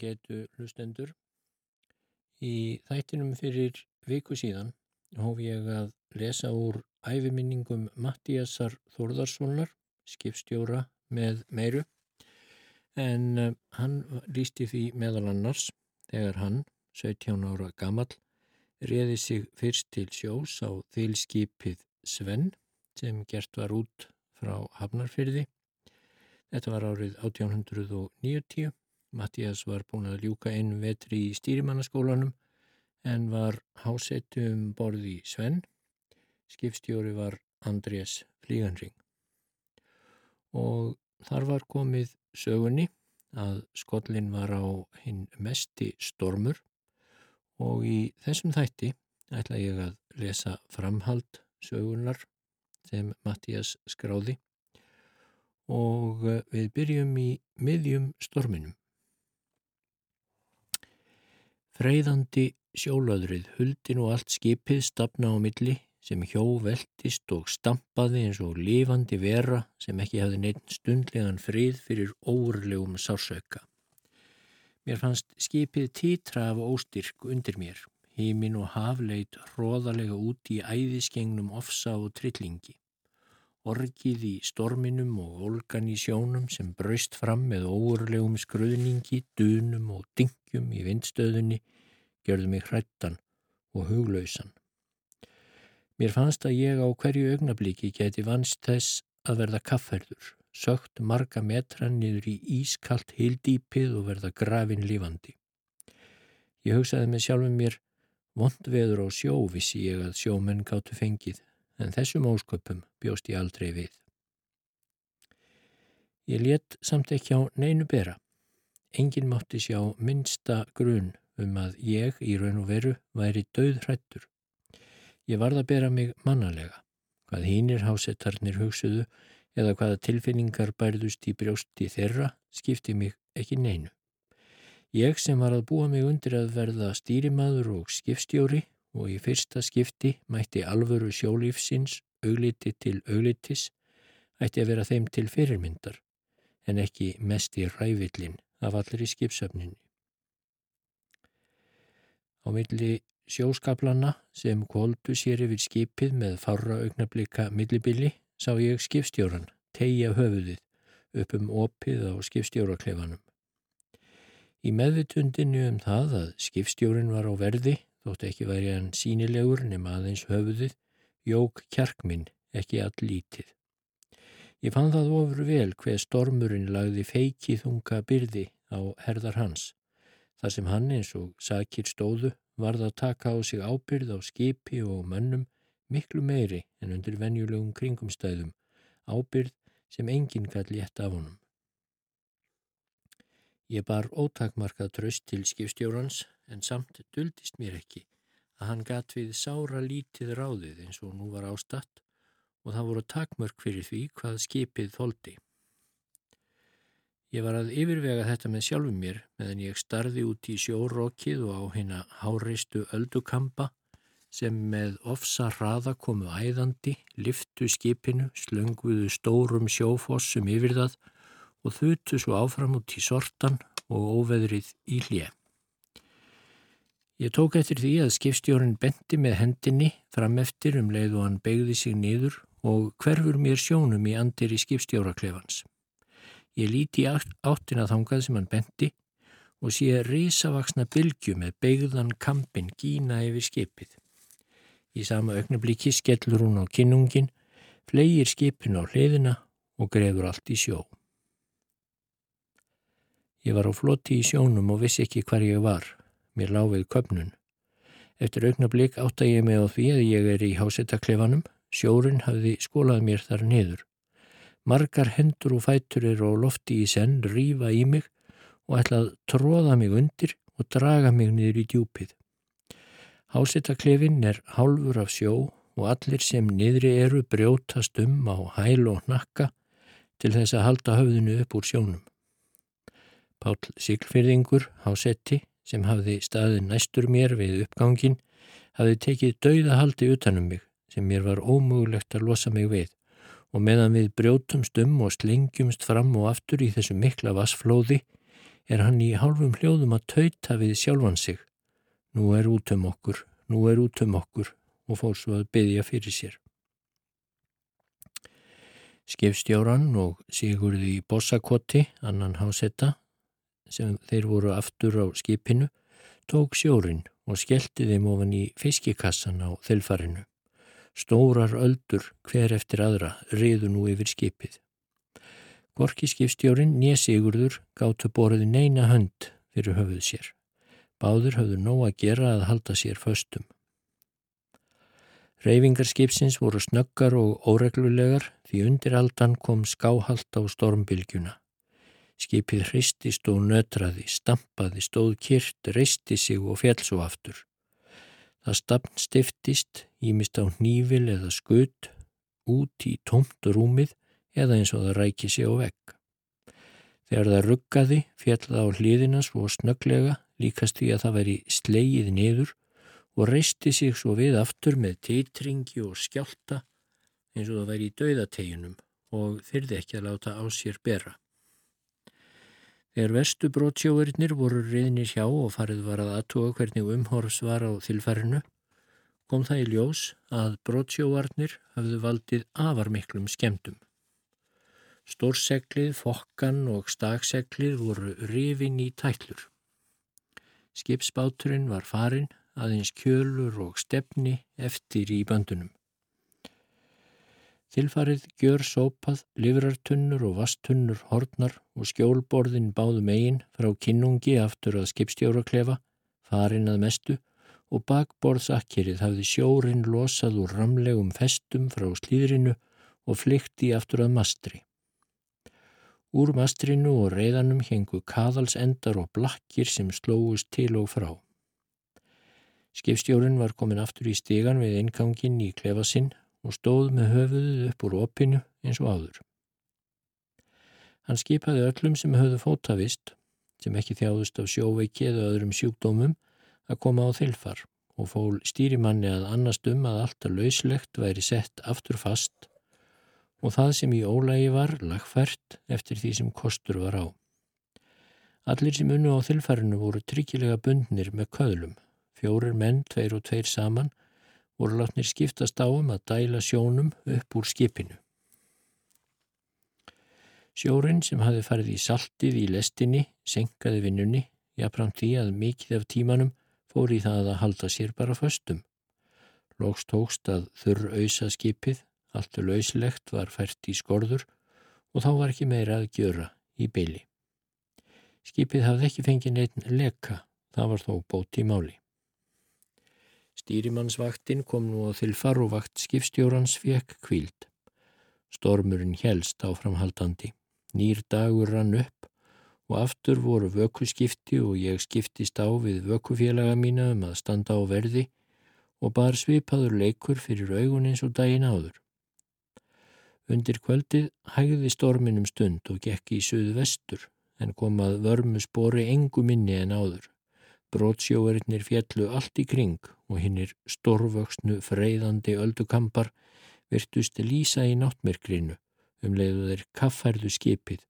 á getu hlustendur. Í þættinum fyrir viku síðan hóf ég að lesa úr æfiminningum Mattíasar Þórðarssonar, skipstjóra með meiru, en eh, hann lísti því meðal annars þegar hann, 17 ára gammal, reði sig fyrst til sjós á þylskipið Svenn sem gert var út frá Hafnarfyrði. Þetta var árið 1890 Mattías var búin að ljúka einu vetri í stýrimannaskólanum en var hásettu um borði í Svenn. Skipstjóri var Andrés Flíganring. Og þar var komið sögunni að skollin var á hinn mesti stormur og í þessum þætti ætla ég að lesa framhald sögunar sem Mattías skráði og við byrjum í miðjum storminum. Freyðandi sjólöðrið huldi nú allt skipið stafna á milli sem hjó veltist og stampaði eins og lifandi vera sem ekki hafði neitt stundlegan frið fyrir óurlegum sársauka. Mér fannst skipið títra af óstyrk undir mér. Hímin og hafleit hróðalega út í æðisgengnum ofsa og trillingi. Orgið í storminum og olgan í sjónum sem braust fram með óurlegum skruðningi, dunum og dingjum í vindstöðunni gerðu mig hrættan og huglausan. Mér fannst að ég á hverju augnabliki geti vannst þess að verða kafferður, sögt marga metra niður í ískalt hildýpið og verða grafin lífandi. Ég hugsaði með sjálfum mér, vond veður á sjó vissi ég að sjómenn gáttu fengið, en þessum ósköpum bjóst ég aldrei við. Ég let samt ekki á neinu bera. Engin mátti sjá minnsta grun um að ég í raun og veru væri döðhrættur. Ég varð að bera mig mannalega, hvað hínir hásettarnir hugsuðu eða hvaða tilfinningar bærðust í brjósti þeirra skipti mig ekki neinu. Ég sem var að búa mig undir að verða stýrimaður og skipstjóri og í fyrsta skipti mætti alvöru sjólífsins augliti til auglitis ætti að vera þeim til fyrirmyndar en ekki mest í rævillin af allir í skipsöfninni. Á milli sjóskaplana sem koldu sér yfir skipið með farra augnablika millibili sá ég skipstjóran tegja höfuðið upp um opið á skipstjóraklefanum. Í meðvitundinu um það að skipstjórin var á verði, þótt ekki væri hann sínilegur nema aðeins höfuðið, jók kjarkminn ekki all lítið. Ég fann það ofur vel hver stormurinn lagði feikið þunga byrði á herðar hans. Það sem hann eins og sakir stóðu varð að taka á sig ábyrð á skipi og mönnum miklu meiri en undir venjulegum kringumstæðum, ábyrð sem enginn gæti létt af honum. Ég bar ótakmarkað tröst til skipstjórans en samt duldist mér ekki að hann gæt við sára lítið ráðið eins og nú var ástatt og það voru takmörk fyrir því hvað skipið þóldi. Ég var að yfirvega þetta með sjálfum mér meðan ég starði út í sjórókið og á hérna háreistu öldukampa sem með ofsa hraða komu æðandi, liftu skipinu, slönguðu stórum sjófossum yfir það og þutu svo áfram út í sortan og óveðrið í hlje. Ég tók eftir því að skipstjórin bendi með hendinni fram eftir um leið og hann begði sig niður og hverfur mér sjónum í andir í skipstjóraklefans. Ég líti áttina þangað sem hann benti og sé risavaksna bylgju með beigðan kampin gína yfir skipið. Í sama augnablíki skellur hún á kinnungin, flegir skipin á hliðina og grefur allt í sjó. Ég var á flotti í sjónum og vissi ekki hvar ég var. Mér láfið köpnun. Eftir augnablík átta ég mig á því að ég er í hásettaklefanum. Sjórin hafði skólað mér þar niður. Margar hendur og fætur eru á lofti í senn, rýfa í mig og ætla að tróða mig undir og draga mig niður í djúpið. Hásettaklefinn er hálfur af sjó og allir sem niðri eru brjótast um á hæl og nakka til þess að halda höfðinu upp úr sjónum. Pál Siglfyrðingur, hásetti, sem hafði staðið næstur mér við uppgangin, hafði tekið dauðahaldi utanum mig sem mér var ómögulegt að losa mig við og meðan við brjótumst um og slengjumst fram og aftur í þessu mikla vassflóði er hann í hálfum hljóðum að tauta við sjálfan sig. Nú er út um okkur, nú er út um okkur og fór svo að byggja fyrir sér. Skefstjóran og Sigurði Bossakoti, annan hásetta, sem þeir voru aftur á skipinu, tók sjórin og skellti þeim ofan í fiskikassan á þelfarinu. Stórar öldur hver eftir aðra riðu nú yfir skipið. Gorki skipstjórin nýja Sigurður gáttu borðið neina hönd fyrir höfuð sér. Báður höfðu nóg að gera að halda sér föstum. Reyfingar skipsins voru snöggar og óreglulegar því undir aldan kom skáhalt á stormbilgjuna. Skipið hristist og nötraði, stampaði, stóð kyrt, reisti sig og fjall svo aftur. Það stafn stiftist, ímist á nývil eða skutt, út í tómt rúmið eða eins og það ræki sig á vegg. Þegar það ruggaði, fjallaði á hliðina svo snögglega, líkast því að það veri slegið niður og reisti sig svo við aftur með teitringi og skjálta eins og það væri í dauðateginum og þyrði ekki að láta á sér bera. Þegar vestu brótsjóverinnir voru reyðinir hjá og farið var að aðtóa hvernig umhorfs var á þilfærinu, kom það í ljós að brótsjóvarnir hafðu valdið afarmiklum skemdum. Stórseglið, fokkan og stakseglið voru rifin í tællur. Skipsbáturinn var farin, aðeins kjölur og stefni eftir í bandunum. Þilfarið gjör sópað, livrartunnur og vastunnur hortnar og skjólborðin báðum eigin frá kinnungi aftur að skipstjóraklefa, farin að mestu og bakborðsakkerið hafði sjórin losað úr ramlegum festum frá slíðrinu og flykti aftur að mastri. Úr mastrinu og reyðanum hengu kaðalsendar og blakkir sem slóust til og frá. Skipstjórin var komin aftur í stegan við einkangin í klefa sinn og stóð með höfuðuð upp úr opinu eins og áður. Hann skipaði öllum sem höfðu fótavist, sem ekki þjáðust af sjóveiki eða öðrum sjúkdómum, að koma á þilfar og fól stýrimanni að annast um að alltaf lauslegt væri sett aftur fast og það sem í ólægi var lagfært eftir því sem kostur var á. Allir sem unnu á þilfarinu voru tryggilega bundnir með köðlum, fjórir menn, tveir og tveir saman voru látnir skiptast á um að dæla sjónum upp úr skipinu. Sjórin sem hafi farið í saltið í lestinni senkaði vinnunni, jafnfram því að mikið af tímanum fór í það að halda sér bara föstum. Lóks tókst að þurr auðsa skipið, alltu lauslegt var fært í skorður og þá var ekki meira að gjöra í byli. Skipið hafði ekki fengið neitt leka, það var þó bót í máli. Stýrimannsvaktin kom nú á þilfar og vakt skipstjórans fekk kvíld. Stormurinn helst áframhaldandi. Nýr dagur rann upp og aftur voru vökuskipti og ég skiptist á við vökufélaga mína um að standa á verði og bar svipaður leikur fyrir augun eins og daginn áður. Undir kvöldið hægði storminum stund og gekk í söðu vestur en kom að vörmu spori engu minni en áður. Brótsjóverinnir fjallu allt í kring og hinnir stórvöksnu freyðandi öldukampar virtust lýsa í náttmerkrinu um leiðu þeir kaffærðu skipið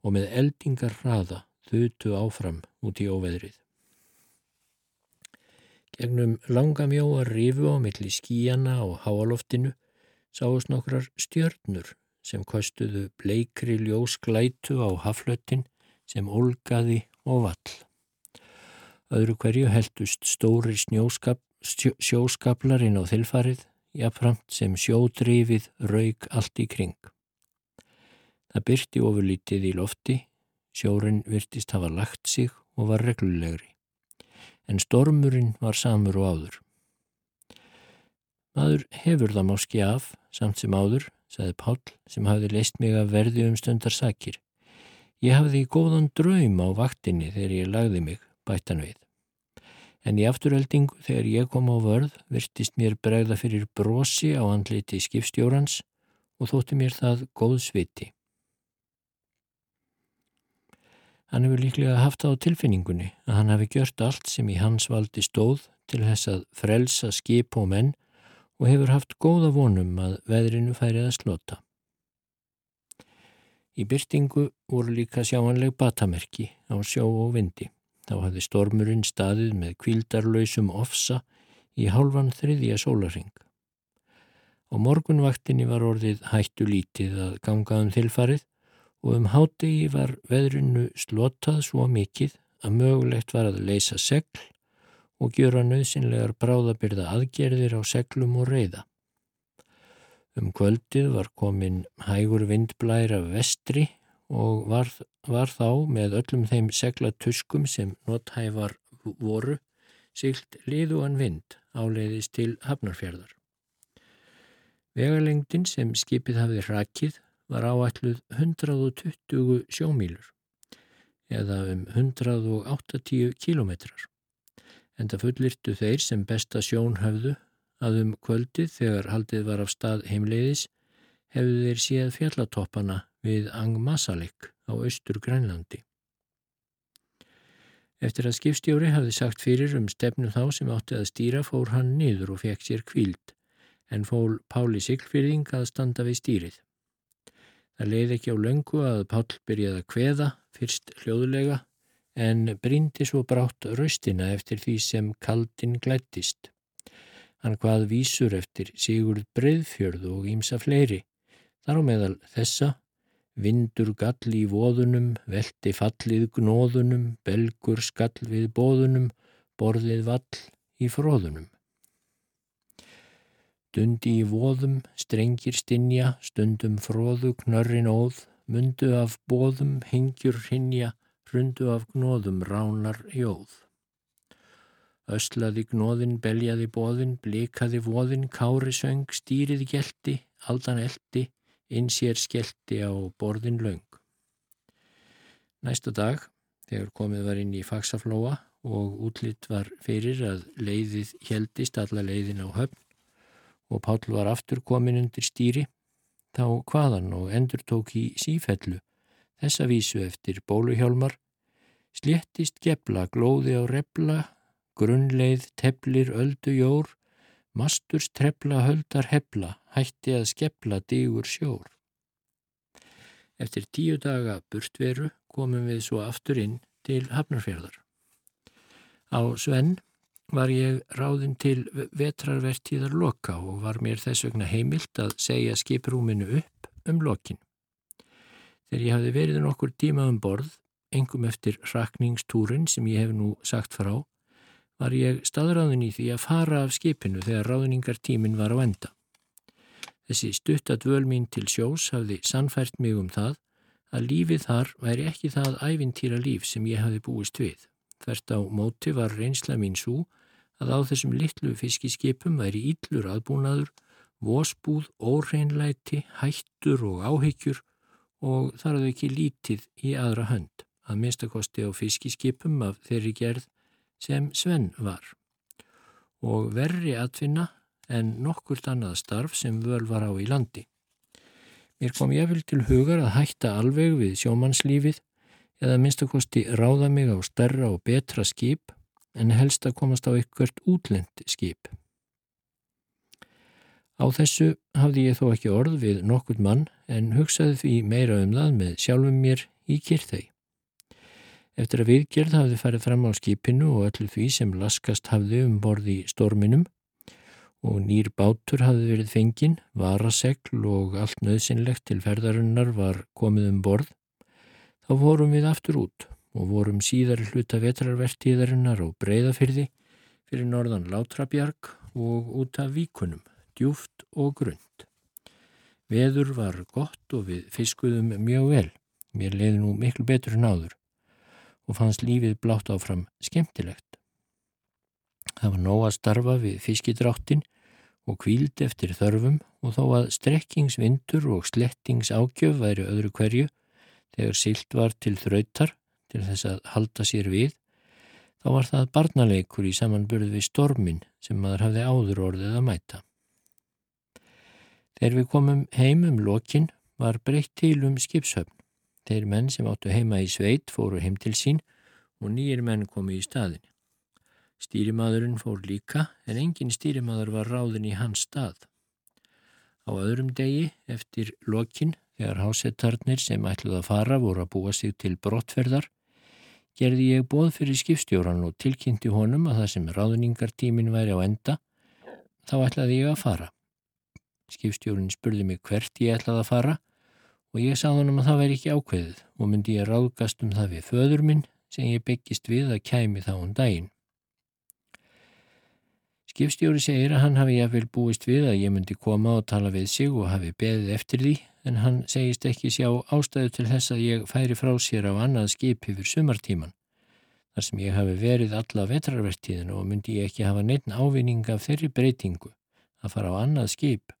og með eldingar hraða þutu áfram út í óveðrið. Gegnum langamjóa rifu á milli skíjana og háaloftinu sáast nokkrar stjörnur sem kostuðu bleikri ljósklætu á haflöttin sem olgaði og vall. Öðru hverju heldust stóri snjóskap, sjóskaplar inn á þilfarið, jafnframt sem sjódrifið raug allt í kring. Það byrti ofurlítið í lofti, sjórin virtist hafa lagt sig og var reglulegri. En stormurinn var samur og áður. Maður hefur það máski af, samt sem áður, sagði Pál, sem hafði leist mig að verði um stundar sakir. Ég hafði í góðan draum á vaktinni þegar ég lagði mig, bættan við. En í afturöldingu þegar ég kom á vörð virtist mér bregða fyrir brosi á andliti skipstjórans og þótti mér það góð sviti. Hann hefur líklega haft á tilfinningunni að hann hafi gjört allt sem í hans valdi stóð til þess að frelsa skip og menn og hefur haft góða vonum að veðrinu færið að slota. Í byrtingu voru líka sjáanleg batamerki á sjó og vindi. Þá hafði stormurinn staðið með kvildarlausum ofsa í hálfan þriðja sólaring. Á morgunvaktinni var orðið hættu lítið að gangaðum þilfarið og um hádegi var veðrinu slotað svo mikið að mögulegt var að leysa segl og gjöra nöðsynlegar bráðabyrða aðgerðir á seglum og reyða. Um kvöldið var komin hægur vindblær af vestri og var, var þá með öllum þeim seglatuskum sem nothæfar voru silt liðuan vind áleiðist til hafnarfjörðar. Vegalengdin sem skipið hafði hrakið var áætluð 120 sjómílur eða um 180 kílometrar. En það fullirtu þeir sem besta sjón höfðu að um kvöldið þegar haldið var af stað heimleiðis hefðu þeir séð fjallatoppana við Angmasalik á austur Grænlandi. Eftir að skipstjóri hafði sagt fyrir um stefnu þá sem átti að stýra fór hann niður og fekk sér kvíld en fól Páli Siglfyrðing að standa við stýrið. Það leiði ekki á löngu að Pál byrjaði að kveða, fyrst hljóðulega, en brindi svo brátt raustina eftir því sem kaldin glættist. Hann hvað vísur eftir Sigurd Breiðfjörð og ímsa fleiri. Þar á meðal þessa, vindur gall í voðunum, veldi fallið gnóðunum, belgur skall við bóðunum, borðið vall í fróðunum. Dundi í voðum, strengir stinja, stundum fróðu knörrin óð, mundu af bóðum, hengjur hinja, hrundu af gnóðum, ránar jóð. Öslaði gnóðin, beljaði bóðin, blikaði voðin, kári söng, stýrið gelti, aldan eldi, insér skelti á borðin laung. Næsta dag, þegar komið var inn í faksaflóa og útlitt var fyrir að leiðið heldist alla leiðin á höfn og Páll var aftur komin undir stýri, þá hvaðan og endur tók í sífellu þessa vísu eftir bóluhjálmar, sléttist gefla, glóði á repla, grunnleið, teplir, öldu jór, masturs trefla, höldar hefla, hætti að skepla digur sjór. Eftir tíu daga burtveru komum við svo aftur inn til Hafnarfjörðar. Á Svenn var ég ráðinn til vetrarvertíðar loka og var mér þess vegna heimilt að segja skiprúminu upp um lokin. Þegar ég hafi verið nokkur tíma um borð, engum eftir rakningstúrin sem ég hef nú sagt frá, var ég staðráðin í því að fara af skipinu þegar ráðningartímin var á enda. Þessi stuttat-völ mín til sjós hafði sannfært mig um það að lífið þar væri ekki það ævintýra líf sem ég hafi búist við. Þvert á móti var reynsla mín svo að á þessum litlu fiskiskipum væri íllur aðbúnaður, vósbúð, óreinlæti, hættur og áhyggjur og þar hafði ekki lítið í aðra hönd, að minnstakosti á fiskiskipum af þeirri gerð sem Sven var og verri atfinna en nokkurt annað starf sem völ var á í landi. Mér kom ég vel til hugar að hætta alveg við sjómannslífið eða minnstakosti ráða mig á stærra og betra skip en helst að komast á ykkert útlend skip. Á þessu hafði ég þó ekki orð við nokkurt mann en hugsaði því meira um það með sjálfum mér í kyrþau. Eftir að viðgerð hafði farið fram á skipinu og öllu því sem laskast hafði um borði storminum og nýr bátur hafði verið fenginn, varasegl og allt nöðsynlegt til ferðarinnar var komið um borð, þá vorum við aftur út og vorum síðar hluta vetrarvertíðarinnar og breyðafyrði fyrir norðan Látrabjarg og út af víkunum, djúft og grund. Veður var gott og við fiskuðum mjög vel, mér leiði nú miklu betur en áður og fannst lífið blátt áfram skemmtilegt. Það var nóg að starfa við fiskidráttin og kvíld eftir þörfum og þó að strekkingsvindur og slettingságjöf væri öðru hverju þegar silt var til þrautar til þess að halda sér við, þá var það barnaleikur í samanburð við stormin sem maður hafði áður orðið að mæta. Þegar við komum heim um lokin var breytt til um skipshöfn Þeir menn sem áttu heima í sveit fóru heim til sín og nýjir menn komu í staðin. Stýrimaðurinn fór líka en engin stýrimaður var ráðin í hans stað. Á öðrum degi eftir lokin þegar hásettarnir sem ætluð að fara voru að búa sig til brottferðar, gerði ég bóð fyrir skipstjóran og tilkynnti honum að það sem ráðningartímin væri á enda, þá ætlaði ég að fara. Skipstjórin spurði mig hvert ég ætlaði að fara og ég sagði honum að það væri ekki ákveðið og myndi ég ráðgast um það við föður minn sem ég byggist við að kæmi þá um daginn. Skipstjóri segir að hann hafi jáfnvel búist við að ég myndi koma og tala við sig og hafi beðið eftir því en hann segist ekki sjá ástæðu til þess að ég færi frá sér á annað skip yfir sumartíman. Þar sem ég hafi verið alla vetrarvertíðinu og myndi ég ekki hafa neitt ávinning af þeirri breytingu að fara á annað skip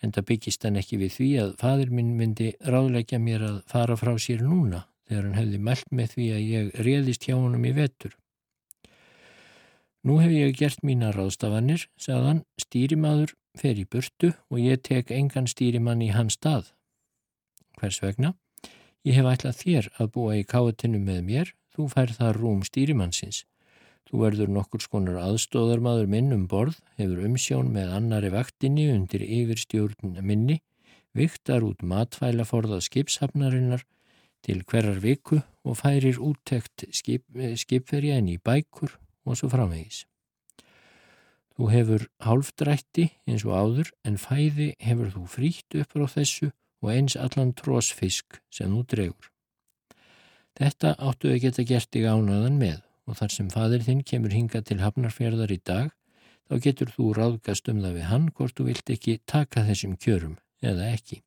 en það byggist hann ekki við því að fadir minn myndi ráðleggja mér að fara frá sér núna þegar hann hefði mælt með því að ég réðist hjá honum í vetur. Nú hef ég gert mína ráðstafanir, sagðan, stýrimaður fer í burtu og ég tek engan stýrimann í hans stað. Hvers vegna? Ég hef ætlað þér að búa í káetinu með mér, þú fær það rúm stýrimannsins. Þú verður nokkur skonar aðstóðarmaður minn um borð, hefur umsjón með annari vaktinni undir yfirstjórn minni, viktar út matfæla forðað skipshafnarinnar til hverjar viku og færir úttekt skip, skipverja inn í bækur og svo framvegis. Þú hefur hálfdrætti eins og áður en fæði hefur þú frítt upp á þessu og eins allan trósfisk sem þú dregur. Þetta áttu að geta gert þig ánaðan með og þar sem fadir þinn kemur hinga til hafnarferðar í dag þá getur þú ráðgast um það við hann hvort þú vilt ekki taka þessum kjörum eða ekki.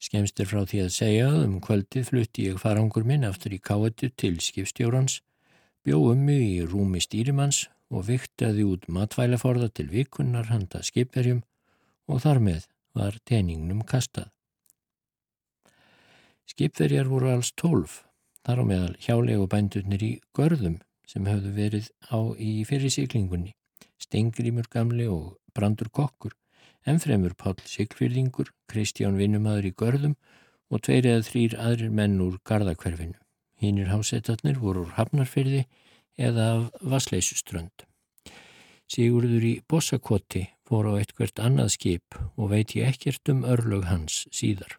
Skemst er frá því að segja að um kvöldið flutti ég farangur minn aftur í káetu til skipstjórans, bjóðum mig í rúmi stýrimanns og viktaði út matvælaforða til vikunnar handa skipverjum og þar með var teningnum kastað. Skipverjar voru alls tólf, þar á meðal hjálegu bændurnir í görðum sem höfðu verið á í fyrirsýklingunni, Stengrimur gamli og Brandur Kokkur Ennfremur Pál Sigfyrðingur, Kristján Vinnumadur í Görðum og tveir eða þrýr aðrir menn úr Garðakverfinu. Hínir hásettarnir voru úr Hafnarfyrði eða af Vasleisuströnd. Sigurður í Bossakoti fór á eitthvert annað skip og veit ég ekkert um örlög hans síðar.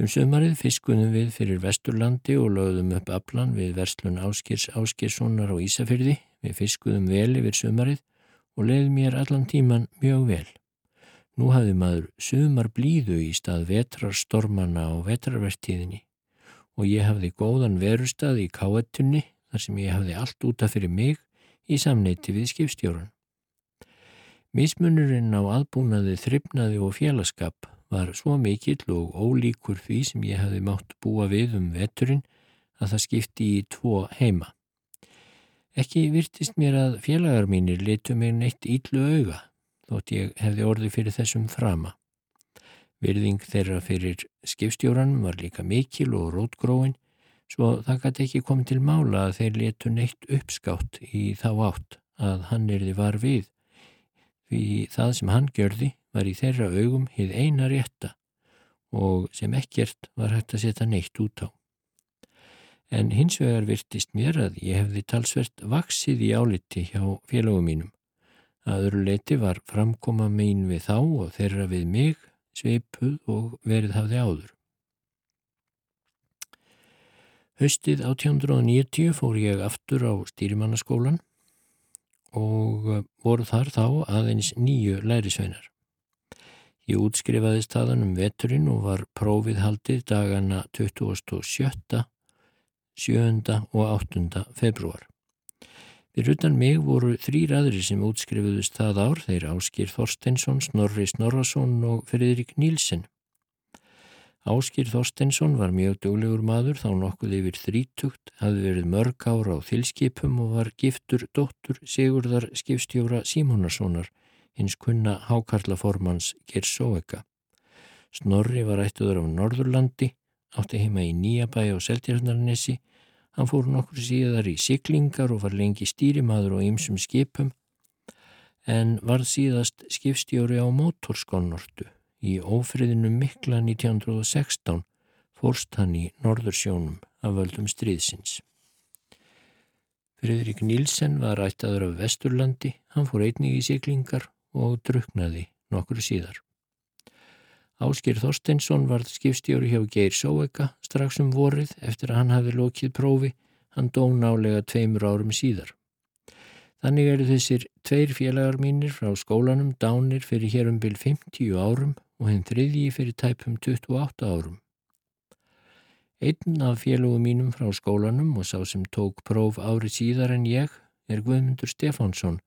Um sömarið fiskunum við fyrir Vesturlandi og lögðum upp aflan við verslun Áskirs Áskirssonar á Ísafyrði. Við fiskuðum vel yfir sömarið og leið mér allan tíman mjög vel. Nú hafði maður sumar blíðu í stað vetrarstormana og vetrarvertíðinni og ég hafði góðan verustad í káettunni þar sem ég hafði allt útaf fyrir mig í samneiti við skipstjóran. Mísmunurinn á aðbúnaði þryfnaði og félagskap var svo mikill og ólíkur því sem ég hafði mátt búa við um veturinn að það skipti í tvo heima. Ekki virtist mér að félagar mínir litu mig neitt íllu auga, þótt ég hefði orði fyrir þessum frama. Virðing þeirra fyrir skipstjóranum var líka mikil og rótgróin, svo það gæti ekki komið til mála að þeir letu neitt uppskátt í þá átt að hann erði var við, því það sem hann gjörði var í þeirra augum hið eina rétta og sem ekkert var hægt að setja neitt út á en hins vegar virtist mér að ég hefði talsvert vaksið í áliti hjá félagum mínum. Að öru leiti var framkoma mín við þá og þeirra við mig, sveipuð og verið hafði áður. Höstið 1890 fór ég aftur á stýrimannaskólan og voru þar þá aðeins nýju lærisveinar. Ég útskrifaði staðan um veturinn og var prófið haldið dagana 27. 7. og 8. februar. Við rutan mig voru þrýr aðri sem útskrifuðust það ár, þeir Áskir Þorstensson, Snorri Snorrason og Fridrik Nílsen. Áskir Þorstensson var mjög döglegur maður þá nokkuð yfir þrítugt, hafði verið mörg ára á þilskipum og var giftur dóttur Sigurðar skipstjóra Símónarssonar, hins kunna hákarlaformans Gersóeka. Snorri var ættuður á Norðurlandi átti heima í Nýjabæi og Seltjarnarnesi. Hann fór nokkur síðar í siklingar og var lengi stýrimaður og ymsum skipum en var síðast skipstjóri á mótorskonnortu. Í ófriðinu mikla 1916 fórst hann í Norðursjónum af völdum stríðsins. Fridrik Nílsen var ættaður af Vesturlandi, hann fór einnig í siklingar og druknaði nokkur síðar. Áskir Þorsteinsson varð skipstjóri hjá Geir Sóeka strax um vorið eftir að hann hafi lokið prófi, hann dó nálega tveimur árum síðar. Þannig eru þessir tveir félagar mínir frá skólanum dánir fyrir hérum byl 50 árum og hinn þriðji fyrir tæpum 28 árum. Einn af félagum mínum frá skólanum og sá sem tók próf árið síðar en ég er Guðmundur Stefánsson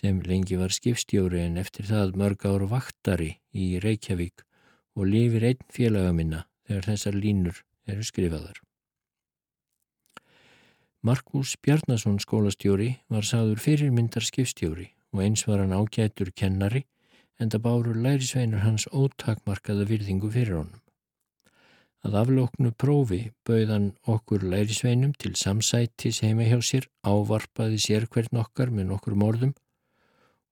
sem lengi var skipstjóri en eftir það mörg ára vaktari í Reykjavík og lifir einn félaga minna þegar þessar línur eru skrifaðar. Markus Bjarnason skólastjóri var sagður fyrirmyndar skipstjóri og eins var hann ágætur kennari en það báru lærisveinur hans ótakmarkaða virðingu fyrir honum. Að afloknu prófi bauðan okkur lærisveinum til samsætis heima hjá sér, ávarpaði sér hvern okkar með nokkur morðum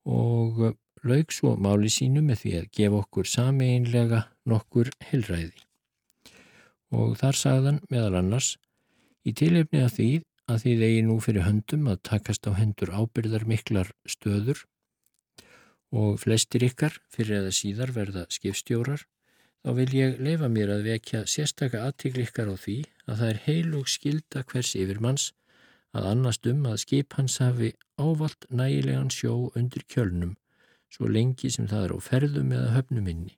og laug svo máli sínu með því að gefa okkur sameinlega nokkur helræði. Og þar sagðan meðal annars í tilefni af því að því þeir nú fyrir höndum að takast á hendur ábyrðar miklar stöður og flestir ykkar fyrir eða síðar verða skipstjórar, þá vil ég leifa mér að vekja sérstaka aðtikl ykkar á því að það er heilug skilda hvers yfirmanns að annast um að skip hans hafi ávalt nægilegan sjó undir kjölnum svo lengi sem það er á ferðum eða höfnuminni.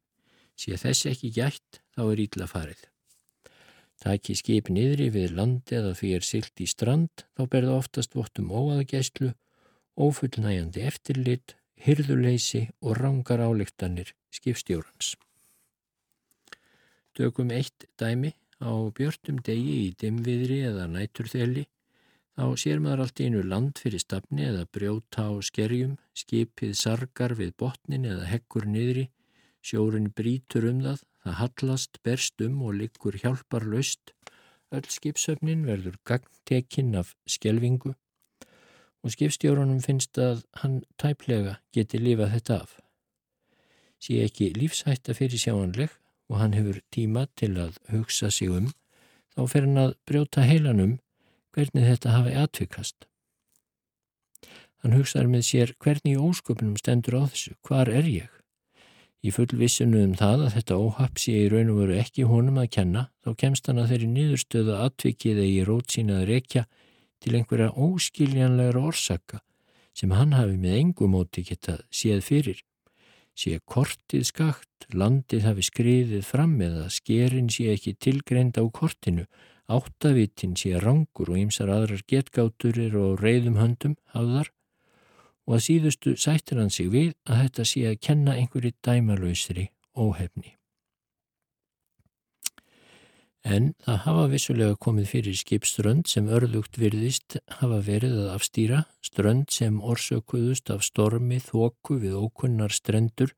Sé þess ekki gætt, þá er ítla farið. Taki skip niðri við landi eða því er silt í strand, þá berða oftast vottum óaðgæslu, ófullnægjandi eftirlit, hyrðuleysi og rángar álektanir skipstjórans. Tökum eitt dæmi á björnum degi í dimviðri eða næturþeli Þá sér maður allt einu land fyrir stafni eða brjóta á skerjum, skipið sargar við botnin eða heggur niðri, sjórin brítur um það, það hallast, berst um og liggur hjálpar löst, öll skipsöfnin verður gangtekinn af skjelvingu og skipstjórunum finnst að hann tæplega geti lifað þetta af. Sé ekki lífshætta fyrir sjáanleg og hann hefur tíma til að hugsa sig um, þá fer hann að brjóta heilanum hvernig þetta hafi atvikast. Hann hugsaður með sér hvernig í ósköpunum stendur á þessu, hvar er ég? Í fullvissinu um það að þetta óhaps ég í raun og veru ekki honum að kenna, þá kemst hann að þeirri niðurstöðu atvikið eða í rót sína að rekja til einhverja óskiljanlegra orsaka sem hann hafi með engumóti getað séð fyrir. Sé kortið skakt, landið hafi skriðið fram eða skerin sé ekki tilgreynd á kortinu áttavitin sé rangur og ýmsar aðrar getgáturir og reyðum höndum hafðar og að síðustu sættir hann sig við að þetta sé að kenna einhverju dæmalauðsri óhefni. En það hafa vissulega komið fyrir skipströnd sem örðugt virðist hafa verið að afstýra, strönd sem orsökuðust af stormi, þóku við ókunnar strendur,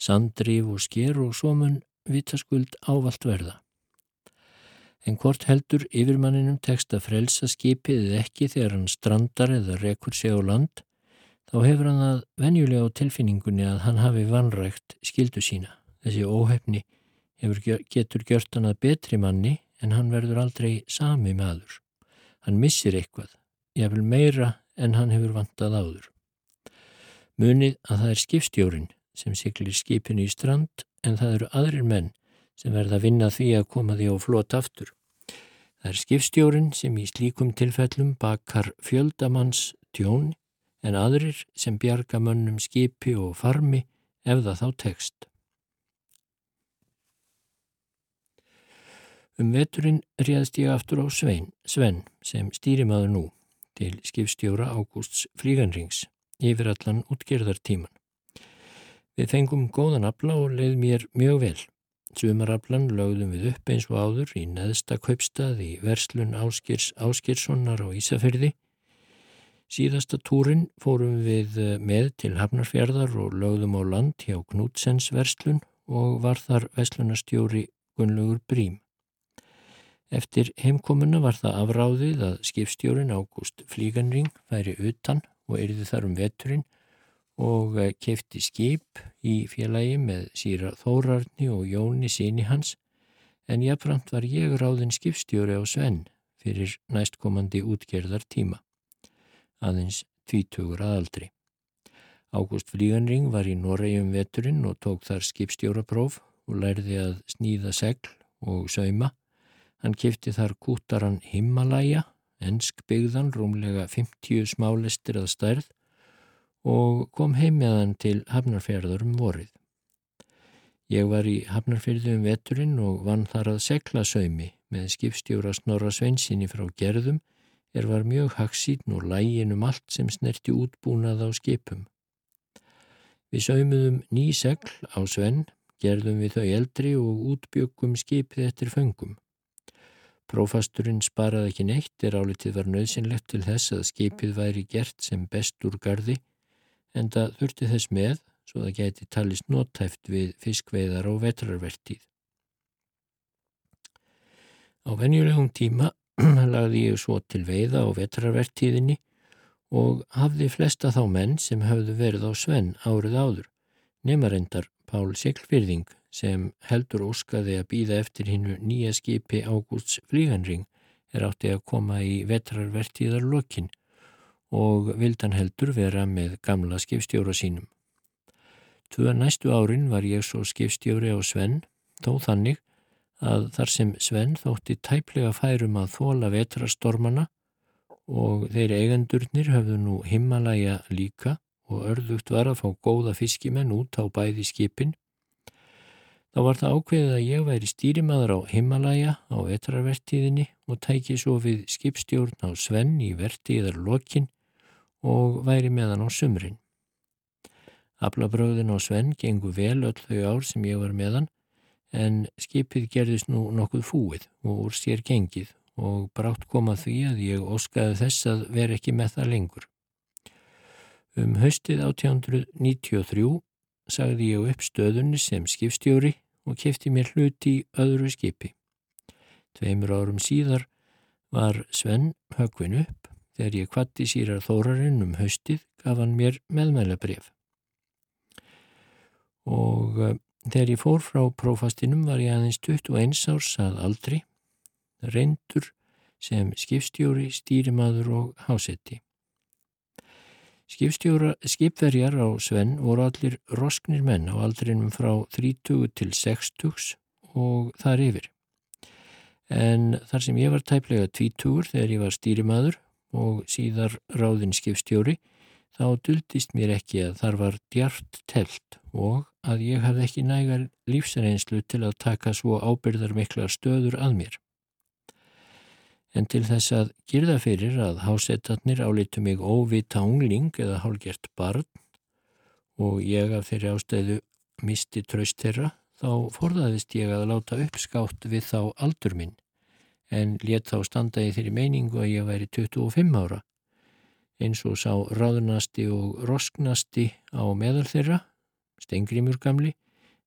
sandrif og sker og svo mun vitaskuld ávalt verða. En hvort heldur yfirmanninum tekst að frelsa skipið eða ekki þegar hann strandar eða rekur sig á land, þá hefur hann að venjulega á tilfinningunni að hann hafi vanrægt skildu sína. Þessi óhefni hefur, getur gjört hann að betri manni en hann verður aldrei sami maður. Hann missir eitthvað, jáfnvel meira en hann hefur vantað áður. Munið að það er skipstjórin sem siklir skipinu í strand en það eru aðrir menn sem verða að vinna því að koma því á flot aftur. Það er skipstjórin sem í slíkum tilfellum bakar fjöldamanns tjón en aðrir sem bjarga mönnum skipi og farmi ef það þá tekst. Um veturinn réðst ég aftur á Svein, Sven sem stýrimaður nú til skipstjóra Ágústs Flíganrings yfir allan útgerðartíman. Við fengum góðan afla og leið mér mjög vel. Sumaraflan lögðum við upp eins og áður í neðsta kaupstað í verslun Áskirs Áskirssonar á Ísafyrði. Síðasta túrin fórum við eh, með til Hafnarfjörðar og lögðum á land hjá Knútsens verslun og var þar verslunarstjóri Gunnlaugur Brím. Eftir heimkomuna var það afráðið að skipstjórin Ágúst Flíganring væri utan og erði þar um veturinn og eh, kefti skip í félagi með síra Þórarni og Jóni síni hans en jáfnframt var ég ráðin skipstjóri á Svenn fyrir næstkomandi útgerðar tíma, aðeins tvítugur aðaldri. Ágúst Flíganring var í Norrægjum veturinn og tók þar skipstjórapróf og lærði að sníða segl og sauma. Hann kifti þar kútaran Himalaya, ensk byggðan, rúmlega 50 smálestir að stærð og kom heim með hann til Hafnarfjörður um vorið. Ég var í Hafnarfjörðu um veturinn og vann þar að segla saumi með skipstjóra Snorra Sveinsinni frá gerðum er var mjög haksín og lægin um allt sem snerti útbúnað á skipum. Við saumuðum ný segl á Svenn, gerðum við þau eldri og útbyggum skipið eftir föngum. Prófasturinn sparaði ekki neitt er álitið var nöðsynlegt til þess að skipið væri gert sem best úr gardi en það þurfti þess með svo það geti talist nótæft við fiskveiðar og vetrarvertíð. Á venjulegum tíma lagði ég svo til veiða á vetrarvertíðinni og hafði flesta þá menn sem hafðu verið á Svenn árið áður, neymarendar Pál Siglfyrðing sem heldur óskaði að býða eftir hinnu nýja skipi Ágústs Flíganring er átti að koma í vetrarvertíðar lokin og vildan heldur vera með gamla skipstjóra sínum. Tvöða næstu árin var ég svo skipstjóri á Svenn, þó þannig að þar sem Sven þótti tæplega færum að þóla vetrastormana og þeir eigendurnir höfðu nú himmalæja líka og örðugt var að fá góða fiskimenn út á bæði skipin. Þá var það ákveðið að ég væri stýrimaður á himmalæja á vetrarvertíðinni og tæki svo við skipstjórn á Sven í vertíðar lokin og væri meðan á sumrin. Aflabröðin á Sven gengu vel öll þau ár sem ég var meðan en skipið gerðist nú nokkuð fúið og úr sér gengið og brátt koma því að ég óskaði þess að vera ekki með það lengur. Um höstið 1893 sagði ég upp stöðunni sem skipstjóri og kefti mér hluti í öðru skipi. Tveimur árum síðar var Sven högvin upp þegar ég kvatti sírar þórarinn um höstið gaf hann mér meðmælabref. Og eh, Þegar ég fór frá prófastinum var ég aðeins 21 árs að aldri, reyndur sem skipstjóri, stýrimaður og hásetti. Skipverjar á Svenn voru allir rosknir menn á aldrinum frá 30 til 60 og þar yfir. En þar sem ég var tæplega 20 þegar ég var stýrimaður og síðar ráðin skipstjóri, þá duldist mér ekki að þar var djart telt og að ég hafði ekki nægar lífsreynslu til að taka svo ábyrðar miklar stöður að mér. En til þess að girða fyrir að hásettarnir álitu mig óvita ungling eða hálgert barn og ég af þeirri ástæðu misti tröst þeirra, þá forðaðist ég að láta uppskátt við þá aldur minn, en let þá standa í þeirri meiningu að ég væri 25 ára, eins og sá ráðnasti og rosknasti á meðal þeirra Stengrimur gamli,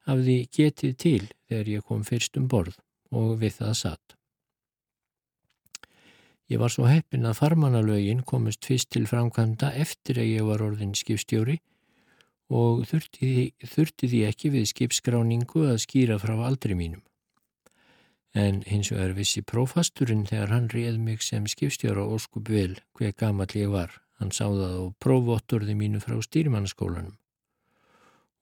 hafði getið til þegar ég kom fyrst um borð og við það satt. Ég var svo heppin að farmanalögin komist fyrst til framkvæmda eftir að ég var orðin skipstjóri og þurfti því, þurfti því ekki við skipskráningu að skýra frá aldri mínum. En hins vegar vissi prófasturinn þegar hann réð mig sem skipstjóra óskup vel hver gammal ég var. Hann sáðað á prófotturði mínu frá stýrimannaskólanum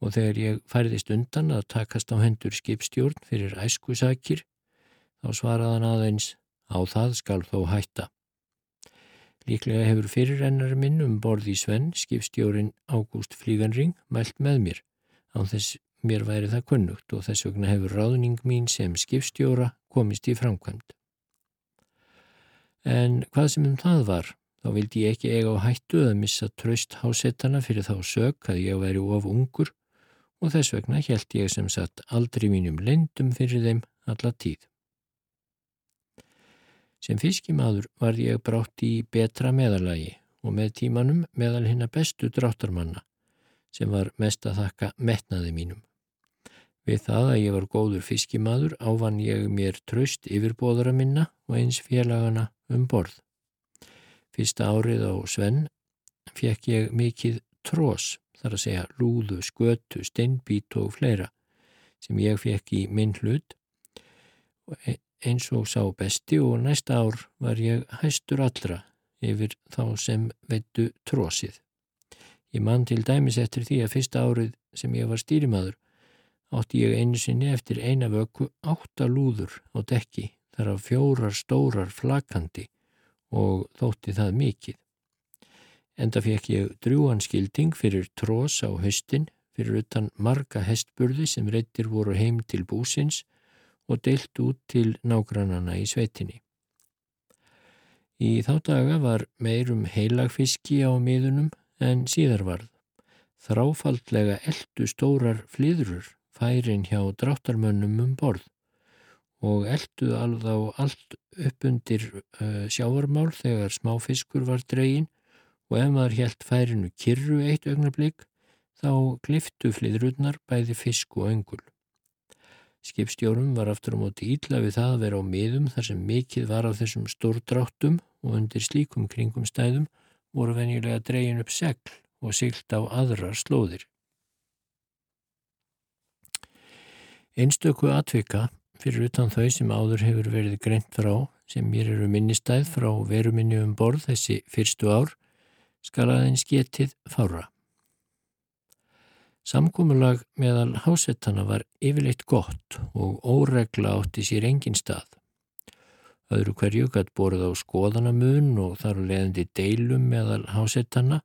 og þegar ég færðist undan að takast á hendur skipstjórn fyrir æskusakir, þá svaraðan aðeins á það skal þó hætta. Líklega hefur fyrirrennari minn um borð í Svenn, skipstjórin Ágúst Flíganring, mælt með mér, án þess mér væri það kunnugt og þess vegna hefur ráðning mín sem skipstjóra komist í framkvæmt. En hvað sem um það var, þá vildi ég ekki eiga á hættu að missa tröst hásettana fyrir þá sög að ég væri of ungur og þess vegna held ég sem satt aldrei mínum lendum fyrir þeim alla tíð. Sem fiskimaður var ég brátt í betra meðalagi og með tímanum meðal hinna bestu dráttarmanna sem var mest að þakka metnaði mínum. Við það að ég var góður fiskimaður ávann ég mér tröst yfirbóðara minna og eins félagana um borð. Fyrsta árið á Svenn fekk ég mikið trós þar að segja lúðu, skötu, steinbít og fleira sem ég fekk í minn hlut eins og sá besti og næsta ár var ég hæstur allra yfir þá sem veitu trósið. Ég mann til dæmis eftir því að fyrsta árið sem ég var stýrimaður átti ég einu sinni eftir eina vöku átta lúður á dekki þar af fjórar stórar flakandi og þótti það mikið. Enda fekk ég drjúan skilding fyrir trós á höstin fyrir utan marga hestburði sem reyttir voru heim til búsins og deilt út til nágrannana í sveitinni. Í þá daga var meirum heilagfiski á miðunum en síðar varð. Þráfaldlega eldu stórar flyðrur færin hjá dráttarmönnum um borð og elduð alveg á allt upp undir uh, sjávarmál þegar smáfiskur var dregin og ef maður helt færinu kyrru eitt augnablík þá gliftu flyðrurnar bæði fisk og öngul. Skipstjórum var aftur á móti ídla við það að vera á miðum þar sem mikið var af þessum stórdráttum og undir slíkum kringum stæðum voru venjulega dregin upp segl og sylt á aðrar slóðir. Einstöku atvika fyrir utan þau sem áður hefur verið greint frá sem mér eru minnistæð frá veruminni um borð þessi fyrstu ár skal aðeins getið fára. Samkúmulag meðal hásettana var yfirleitt gott og óregla átti sér engin stað. Öðru hverju gætt borð á skoðanamun og þar leðandi deilum meðal hásettana,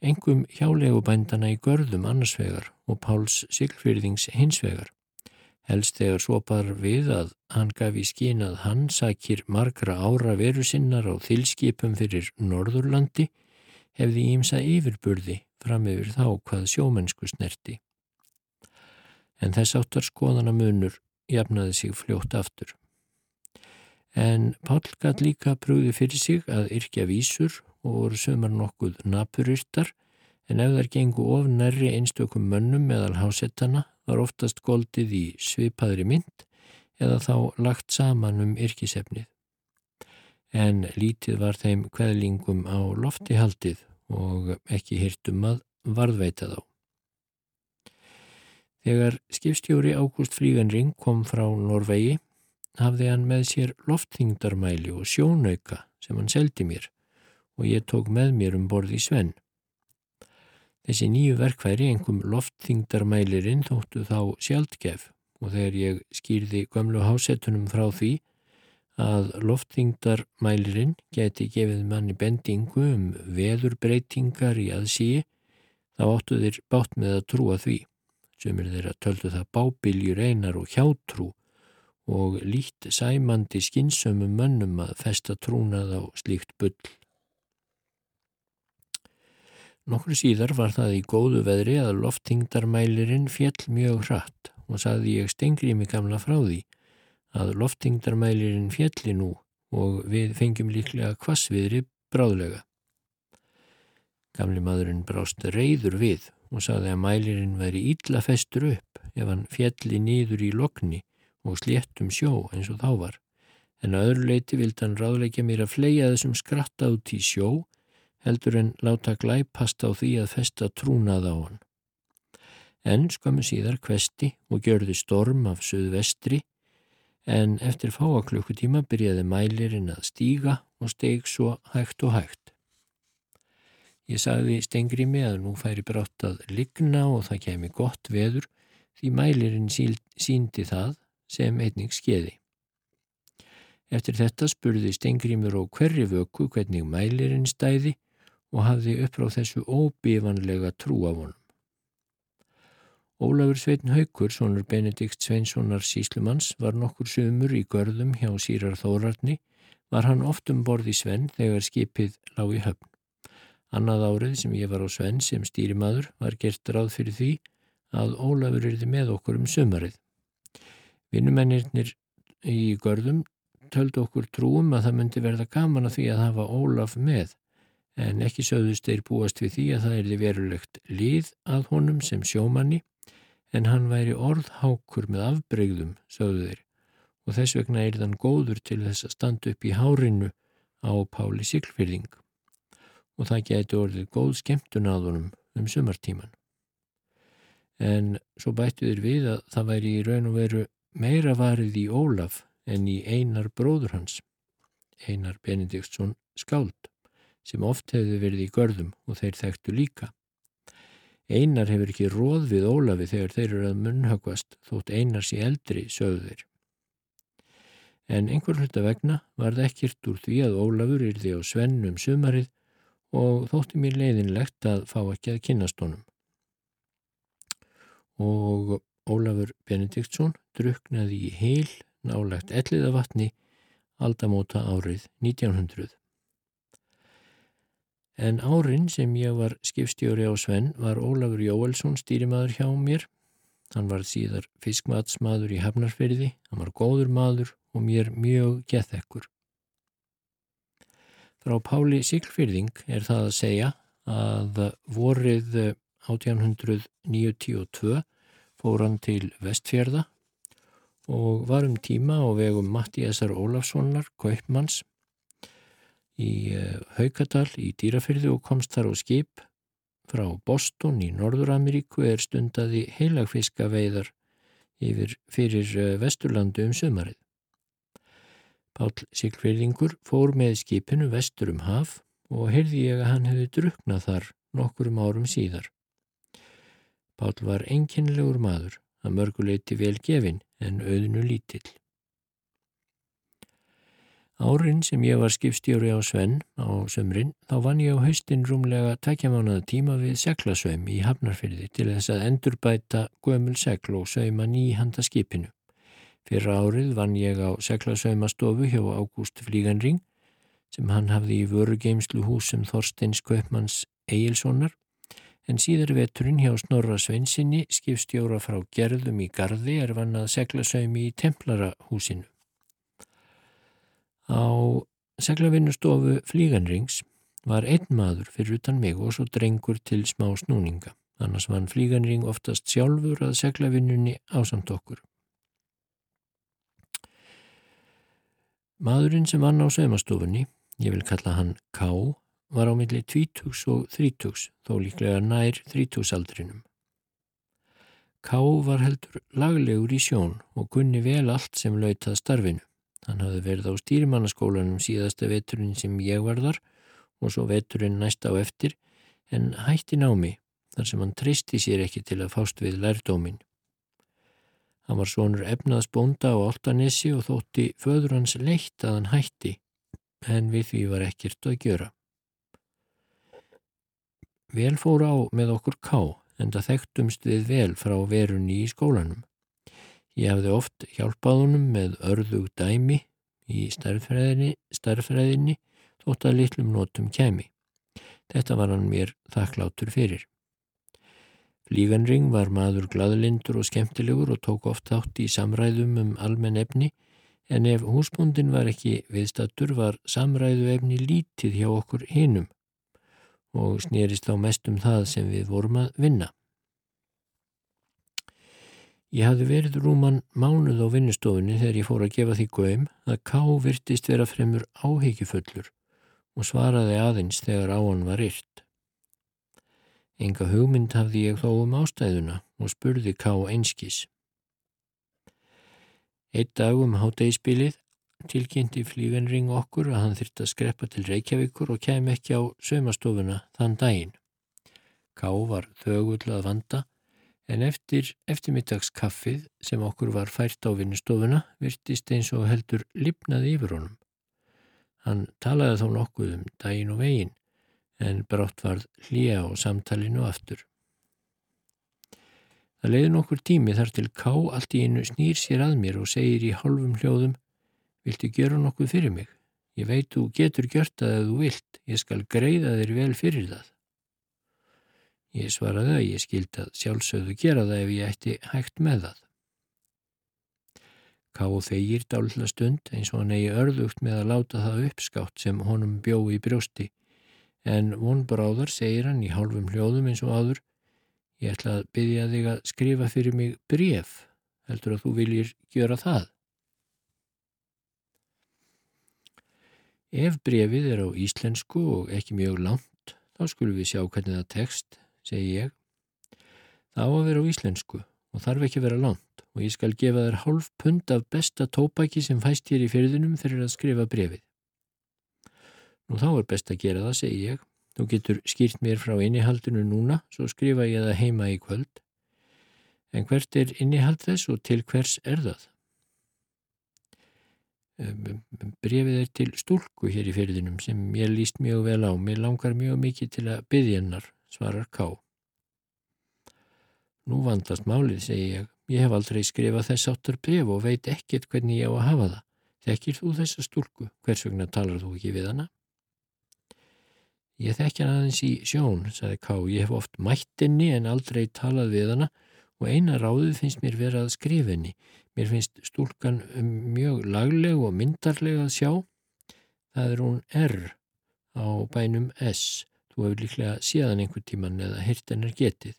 engum hjálegubændana í görðum annarsvegar og Páls Siglfyrðings hinsvegar. Helst þegar svopar við að hann gaf í skín að hann sakir margra ára veru sinnar á þilskipum fyrir Norðurlandi hefði ímsa yfirburði fram yfir þá hvað sjómennsku snerti. En þess áttar skoðana munur jafnaði sig fljótt aftur. En Pál gæt líka pröði fyrir sig að yrkja vísur og voru sömur nokkuð napurirtar en ef þær gengu of nærri einstökum mönnum meðal hásettana var oftast goldið í svipaðri mynd eða þá lagt saman um yrkisefnið. En lítið var þeim kveðlingum á lofti haldið og ekki hirtum að varðveita þá. Þegar skipstjóri Ágúst Fríganring kom frá Norvegi hafði hann með sér loftþingdarmæli og sjónauka sem hann seldi mér og ég tók með mér um borði Svenn. Þessi nýju verkværi, engum loftþingdarmælirinn, þóttu þá sjaldgef og þegar ég skýrði gömlu hásettunum frá því að loftþingdarmælirinn geti gefið manni bendingu um veðurbreytingar í aðsíi þá áttu þeir bátt með að trúa því. Sumir þeirra töldu það bábiljur einar og hjátrú og lít sæmandi skinsömmum mönnum að festa trúnað á slíkt bull. Nokkur síðar var það í góðu veðri að loftþingdarmælirinn fjell mjög hratt og saði ég stengri mig gamla frá því að loftingdarmælirinn fjalli nú og við fengjum líklega kvassviðri bráðlega. Gamli maðurinn brást reyður við og saði að mælirinn væri ítla festur upp ef hann fjalli nýður í lokni og sléttum sjó eins og þá var. En að öðru leiti vild hann ráðleikja mér að fleia þessum skratta út í sjó heldur en láta glæpast á því að festa trúnað á hann. En skömmu síðar kvesti og gjörði storm af söðvestri en eftir fáa klukkutíma byrjaði mælirinn að stíga og steg svo hægt og hægt. Ég sagði Stengrimi að nú færi brátt að ligna og það kemi gott veður því mælirinn síndi það sem einnig skeiði. Eftir þetta spurði Stengrimur og hverri vöku hvernig mælirinn stæði og hafði upp á þessu óbífanlega trú af honum. Ólafur Sveitn Haugur, sonur Benedikt Sveinssonar síslumanns, var nokkur sömur í görðum hjá sírar Þórarni, var hann oft um borð í Svenn þegar skipið lág í höfn. Annað árið sem ég var á Svenn sem stýrimaður var gert ráð fyrir því að Ólafur erði með okkur um sömarið. Vinnumennirnir í görðum töldu okkur trúum að það myndi verða gaman að því að hafa Ólaf með, en ekki sögðust þeir búast við því að það erði verulegt lið að honum sem sjómanni en hann væri orðhákur með afbreyðum, sögðu þeir, og þess vegna er þann góður til þess að standa upp í hárinu á Páli Siglfyrðing og það geti orðið góð skemmtun að honum um sumartíman. En svo bættu þeir við að það væri í raun og veru meira varið í Ólaf en í einar bróður hans, einar Benediktsson skáld, sem oft hefði verið í görðum og þeir þekktu líka. Einar hefur ekki róð við Ólafi þegar þeir eru að munnhagvast þótt Einar sé eldri, sögðu þeir. En einhver hluta vegna var það ekkert úr því að Ólafur yrði á svennum sumarið og þótti mér leiðinlegt að fá ekki að kynast honum. Og Ólafur Benediktsson druknaði í heil nálagt elliðavatni aldamóta árið 1900. En árin sem ég var skipstjóri á Svenn var Ólafur Jóelsson stýrimaður hjá mér. Hann var síðar fiskmatsmaður í Hafnarfyrði, hann var góður maður og mér mjög gethekkur. Frá Páli Siglfyrðing er það að segja að vorið 1892 fór hann til Vestfjörða og var um tíma á vegum Mattíasar Ólafssonar, kaupmanns í eh, Haukadal í Dýrafyrði og komst þar á skip frá Boston í Norður-Ameríku er stundaði heilagfiska veiðar yfir fyrir eh, Vesturlandu um sömarið. Pál Sigfyrðingur fór með skipinu vestur um haf og heyrði ég að hann hefði druknað þar nokkurum árum síðar. Pál var enginlegur maður, að mörguleiti vel gefin en auðnu lítill. Árin sem ég var skipstjóri á Svenn á sömrin þá vann ég á haustin rúmlega takkjamánaða tíma við seglasöym í Hafnarfyrði til þess að endurbæta gömul segl og söйma nýhanda skipinu. Fyrra árið vann ég á seglasöymastofu hjá Ágúst Flíganring sem hann hafði í vörugeimslu húsum Þorsteins Kaupmanns Egilsonar en síðar veturinn hjá Snorra Sveinsinni skipstjóra frá gerðum í Garði er vannað seglasöymi í Templarahúsinu. Á seglavinnustofu Flíganrings var einn maður fyrir utan mig og svo drengur til smá snúninga. Annars vann Flíganring oftast sjálfur að seglavinnunni ásamt okkur. Maðurinn sem vann á saumastofunni, ég vil kalla hann K, var á milli 20 og 30, þó líklega nær 30 aldrinum. K var heldur laglegur í sjón og gunni vel allt sem lautað starfinu. Hann hafði verið á stýrimannaskólanum síðasta veturinn sem ég var þar og svo veturinn næsta á eftir en hætti námi þar sem hann tristi sér ekki til að fást við lærdómin. Hann var svonur efnaðs bónda á Altanesi og þótti föður hans leitt að hann hætti en við því var ekkert að gjöra. Vel fór á með okkur ká en það þekktumst við vel frá verunni í skólanum. Ég hafði oft hjálpað honum með örðug dæmi í starffræðinni þótt að litlum nótum kemi. Þetta var hann mér þakklátur fyrir. Flíganring var maður gladlindur og skemmtilegur og tók oft átt í samræðum um almenn efni en ef húsbúndin var ekki viðstattur var samræðu efni lítið hjá okkur hinnum og snýrist á mest um það sem við vorum að vinna. Ég hafði verið rúman mánuð á vinnustofunni þegar ég fór að gefa því göym að Ká virtist vera fremur áhyggjufullur og svaraði aðeins þegar á hann var yrt. Enga hugmynd hafði ég þó um ástæðuna og spurði Ká einskís. Eitt dag um hátægispilið tilkynnti flíganring okkur að hann þurfti að skreppa til Reykjavíkur og kem ekki á sömastofuna þann daginn. Ká var þögull að vanda En eftir eftirmiddagskaffið sem okkur var fært á vinnustofuna virtist eins og heldur lipnaði yfir honum. Hann talaði þá nokkuð um daginn og veginn en brátt varð hlýja á samtalinu aftur. Það leiði nokkur tími þar til Ká allt í einu snýr sér að mér og segir í hálfum hljóðum Viltu gera nokkuð fyrir mig? Ég veit þú getur gjört það að þú vilt. Ég skal greiða þér vel fyrir það. Ég svaraði að ég skildi að sjálfsögðu gera það ef ég ætti hægt með það. Ká þegir dálitla stund eins og hann eigi örðugt með að láta það uppskátt sem honum bjó í brjósti en vonbráðar segir hann í hálfum hljóðum eins og aður ég ætla að byggja þig að skrifa fyrir mig bref heldur að þú viljir gjöra það. Ef brefið er á íslensku og ekki mjög langt þá skulum við sjá hvernig það tekst segi ég. Það á að vera á íslensku og þarf ekki að vera langt og ég skal gefa þér hálf pund af besta tópaki sem fæst hér í fyrðunum fyrir að skrifa brefið. Nú þá er best að gera það, segi ég, Þú getur skýrt mér frá innihaldinu núna, svo skrifa ég það heima í kvöld. En hvert er innihald þess og til hvers er það? Brefið er til stúlku hér í fyrðinum sem ég líst mjög vel á. Mér langar mjög mikið til að byggja hennar, svarar Ká. Nú vandast málið, segi ég. Ég hef aldrei skrifað þess áttar bref og veit ekkert hvernig ég á að hafa það. Þekkir þú þessa stúlku? Hvers vegna talar þú ekki við hana? Ég þekkja hann aðeins í sjón, sagði Ká. Ég hef oft mættinni en aldrei talað við hana og eina ráðið finnst mér verið að skrifinni. Mér finnst stúlkan mjög lagleg og myndarleg að sjá. Það er hún R á bænum S. Þú hefur líklega séðan einhver tíman eða hirt hennar getið.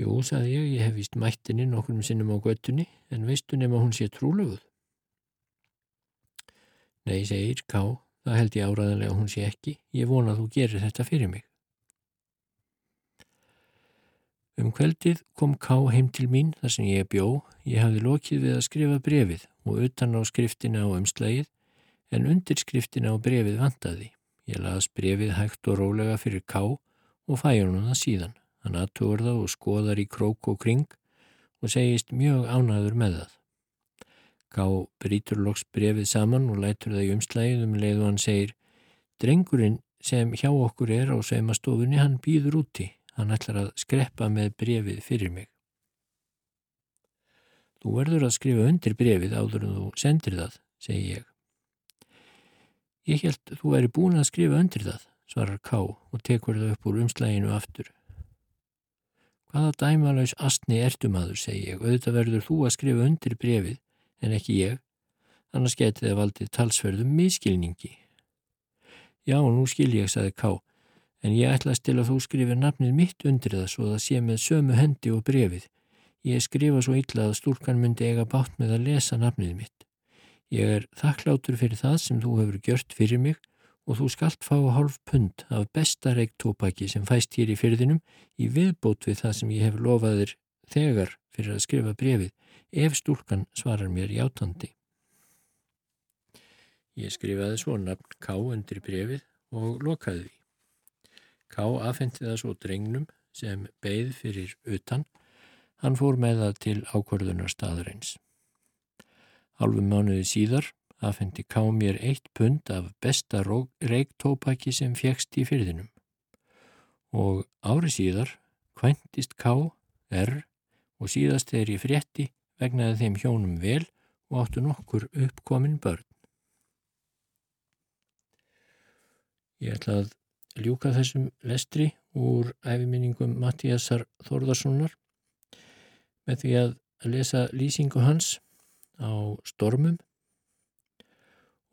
Jú, sagði ég, ég hef vist mættinni nokkrum sinnum á göttunni, en veistu nema hún sé trúlöfuð? Nei, segir Ká, það held ég áraðanlega hún sé ekki. Ég vona að þú gerir þetta fyrir mig. Um kveldið kom Ká heim til mín þar sem ég bjó. Ég hafði lokið við að skrifa brefið og utan á skriftina á umslægið, en undir skriftina á brefið vantaði. Ég las brefið hægt og rólega fyrir Ká og fæði hún það síðan. Hann aðtúr það og skoðar í krók og kring og segist mjög ánaður með það. Ká brítur loks brefið saman og lætur það í umslæðið um leið og hann segir Drengurinn sem hjá okkur er á saumastofunni, hann býður úti. Hann ætlar að skreppa með brefið fyrir mig. Þú verður að skrifa undir brefið áður en þú sendir það, segi ég. Ég held þú væri búin að skrifa undir það, svarar Ká og tekur það upp úr umslæginu aftur. Hvaða dæmalauðs astni ertu maður, segi ég, auðvitað verður þú að skrifa undir brefið en ekki ég, annars getið það valdið talsverðum miskilningi. Já, nú skil ég, saði Ká, en ég ætlaðist til að þú skrifir nafnið mitt undir það svo það sé með sömu hendi og brefið. Ég skrifa svo illa að stúlkan myndi eiga bátt með að lesa nafnið mitt. Ég er þakklátur fyrir það sem þú hefur gjört fyrir mig og þú skalt fá hálf pund af besta reiktópaki sem fæst hér í fyrðinum í viðbót við það sem ég hef lofaðir þegar fyrir að skrifa brefið ef stúlkan svarar mér játandi. Ég skrifaði svo nafn K undir brefið og lokaði því. K afhendi það svo drengnum sem beigð fyrir utan, hann fór með það til ákvörðunar staðareins. Halvum mánuði síðar afhendi ká mér eitt pund af besta reiktópaki sem fjekst í fyrðinum. Og ári síðar kvæntist ká, er og síðast þegar ég frétti vegnaði þeim hjónum vel og áttu nokkur uppkomin börn. Ég ætla að ljúka þessum lestri úr æfiminningum Mattíasar Þórðarssonar með því að lesa lýsingu hans á stormum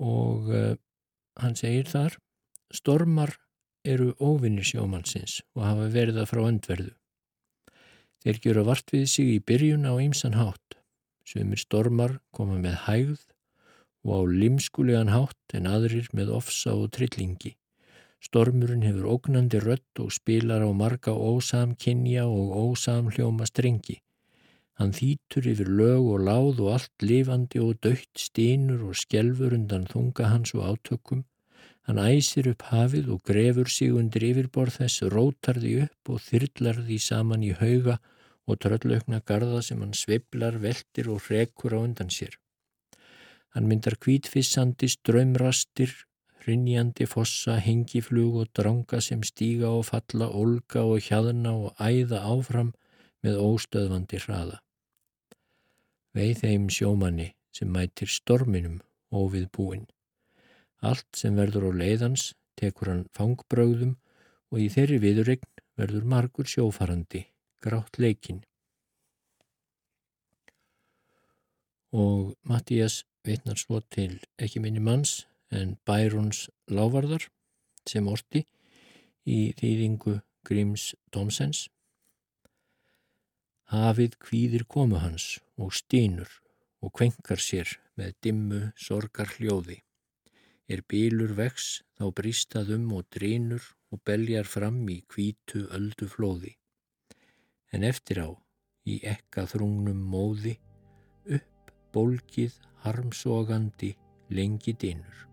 og uh, hann segir þar stormar eru óvinnir sjómannsins og hafa verið það frá öndverðu. Þeir gera vart við sig í byrjun á ýmsan hátt. Sumir stormar koma með hægð og á limskulegan hátt en aðrir með ofsa og trillingi. Stormurinn hefur ógnandi rött og spilar á marga ósamkynja og ósamhljóma strengi. Hann þýtur yfir lög og láð og allt lifandi og dögt stínur og skjelfur undan þunga hans og átökum. Hann æsir upp hafið og grefur sig undir yfirborð þess, rótar því upp og þyrlar því saman í hauga og tröllaukna garda sem hann sviblar, veldir og rekur á undan sér. Hann myndar kvítfissandi ströymrastir, hrinjandi fossa, hengiflug og dranga sem stíga og falla, olga og hjaðna og æða áfram með óstöðvandi hraða. Veið þeim sjómanni sem mætir storminum óvið búin. Allt sem verður á leiðans tekur hann fangbröðum og í þeirri viðurregn verður margur sjófarandi, grátt leikin. Og Mattías vitnar svo til ekki minni manns en Bærons lávarðar sem orti í þýðingu Gríms Dómsens Hafið kvíðir komu hans og stínur og kvenkar sér með dimmu sorgar hljóði. Er bílur vex þá brístað um og drínur og beljar fram í kvítu öldu flóði. En eftir á, í ekka þrungnum móði, upp bólkið harmsogandi lengi dínur.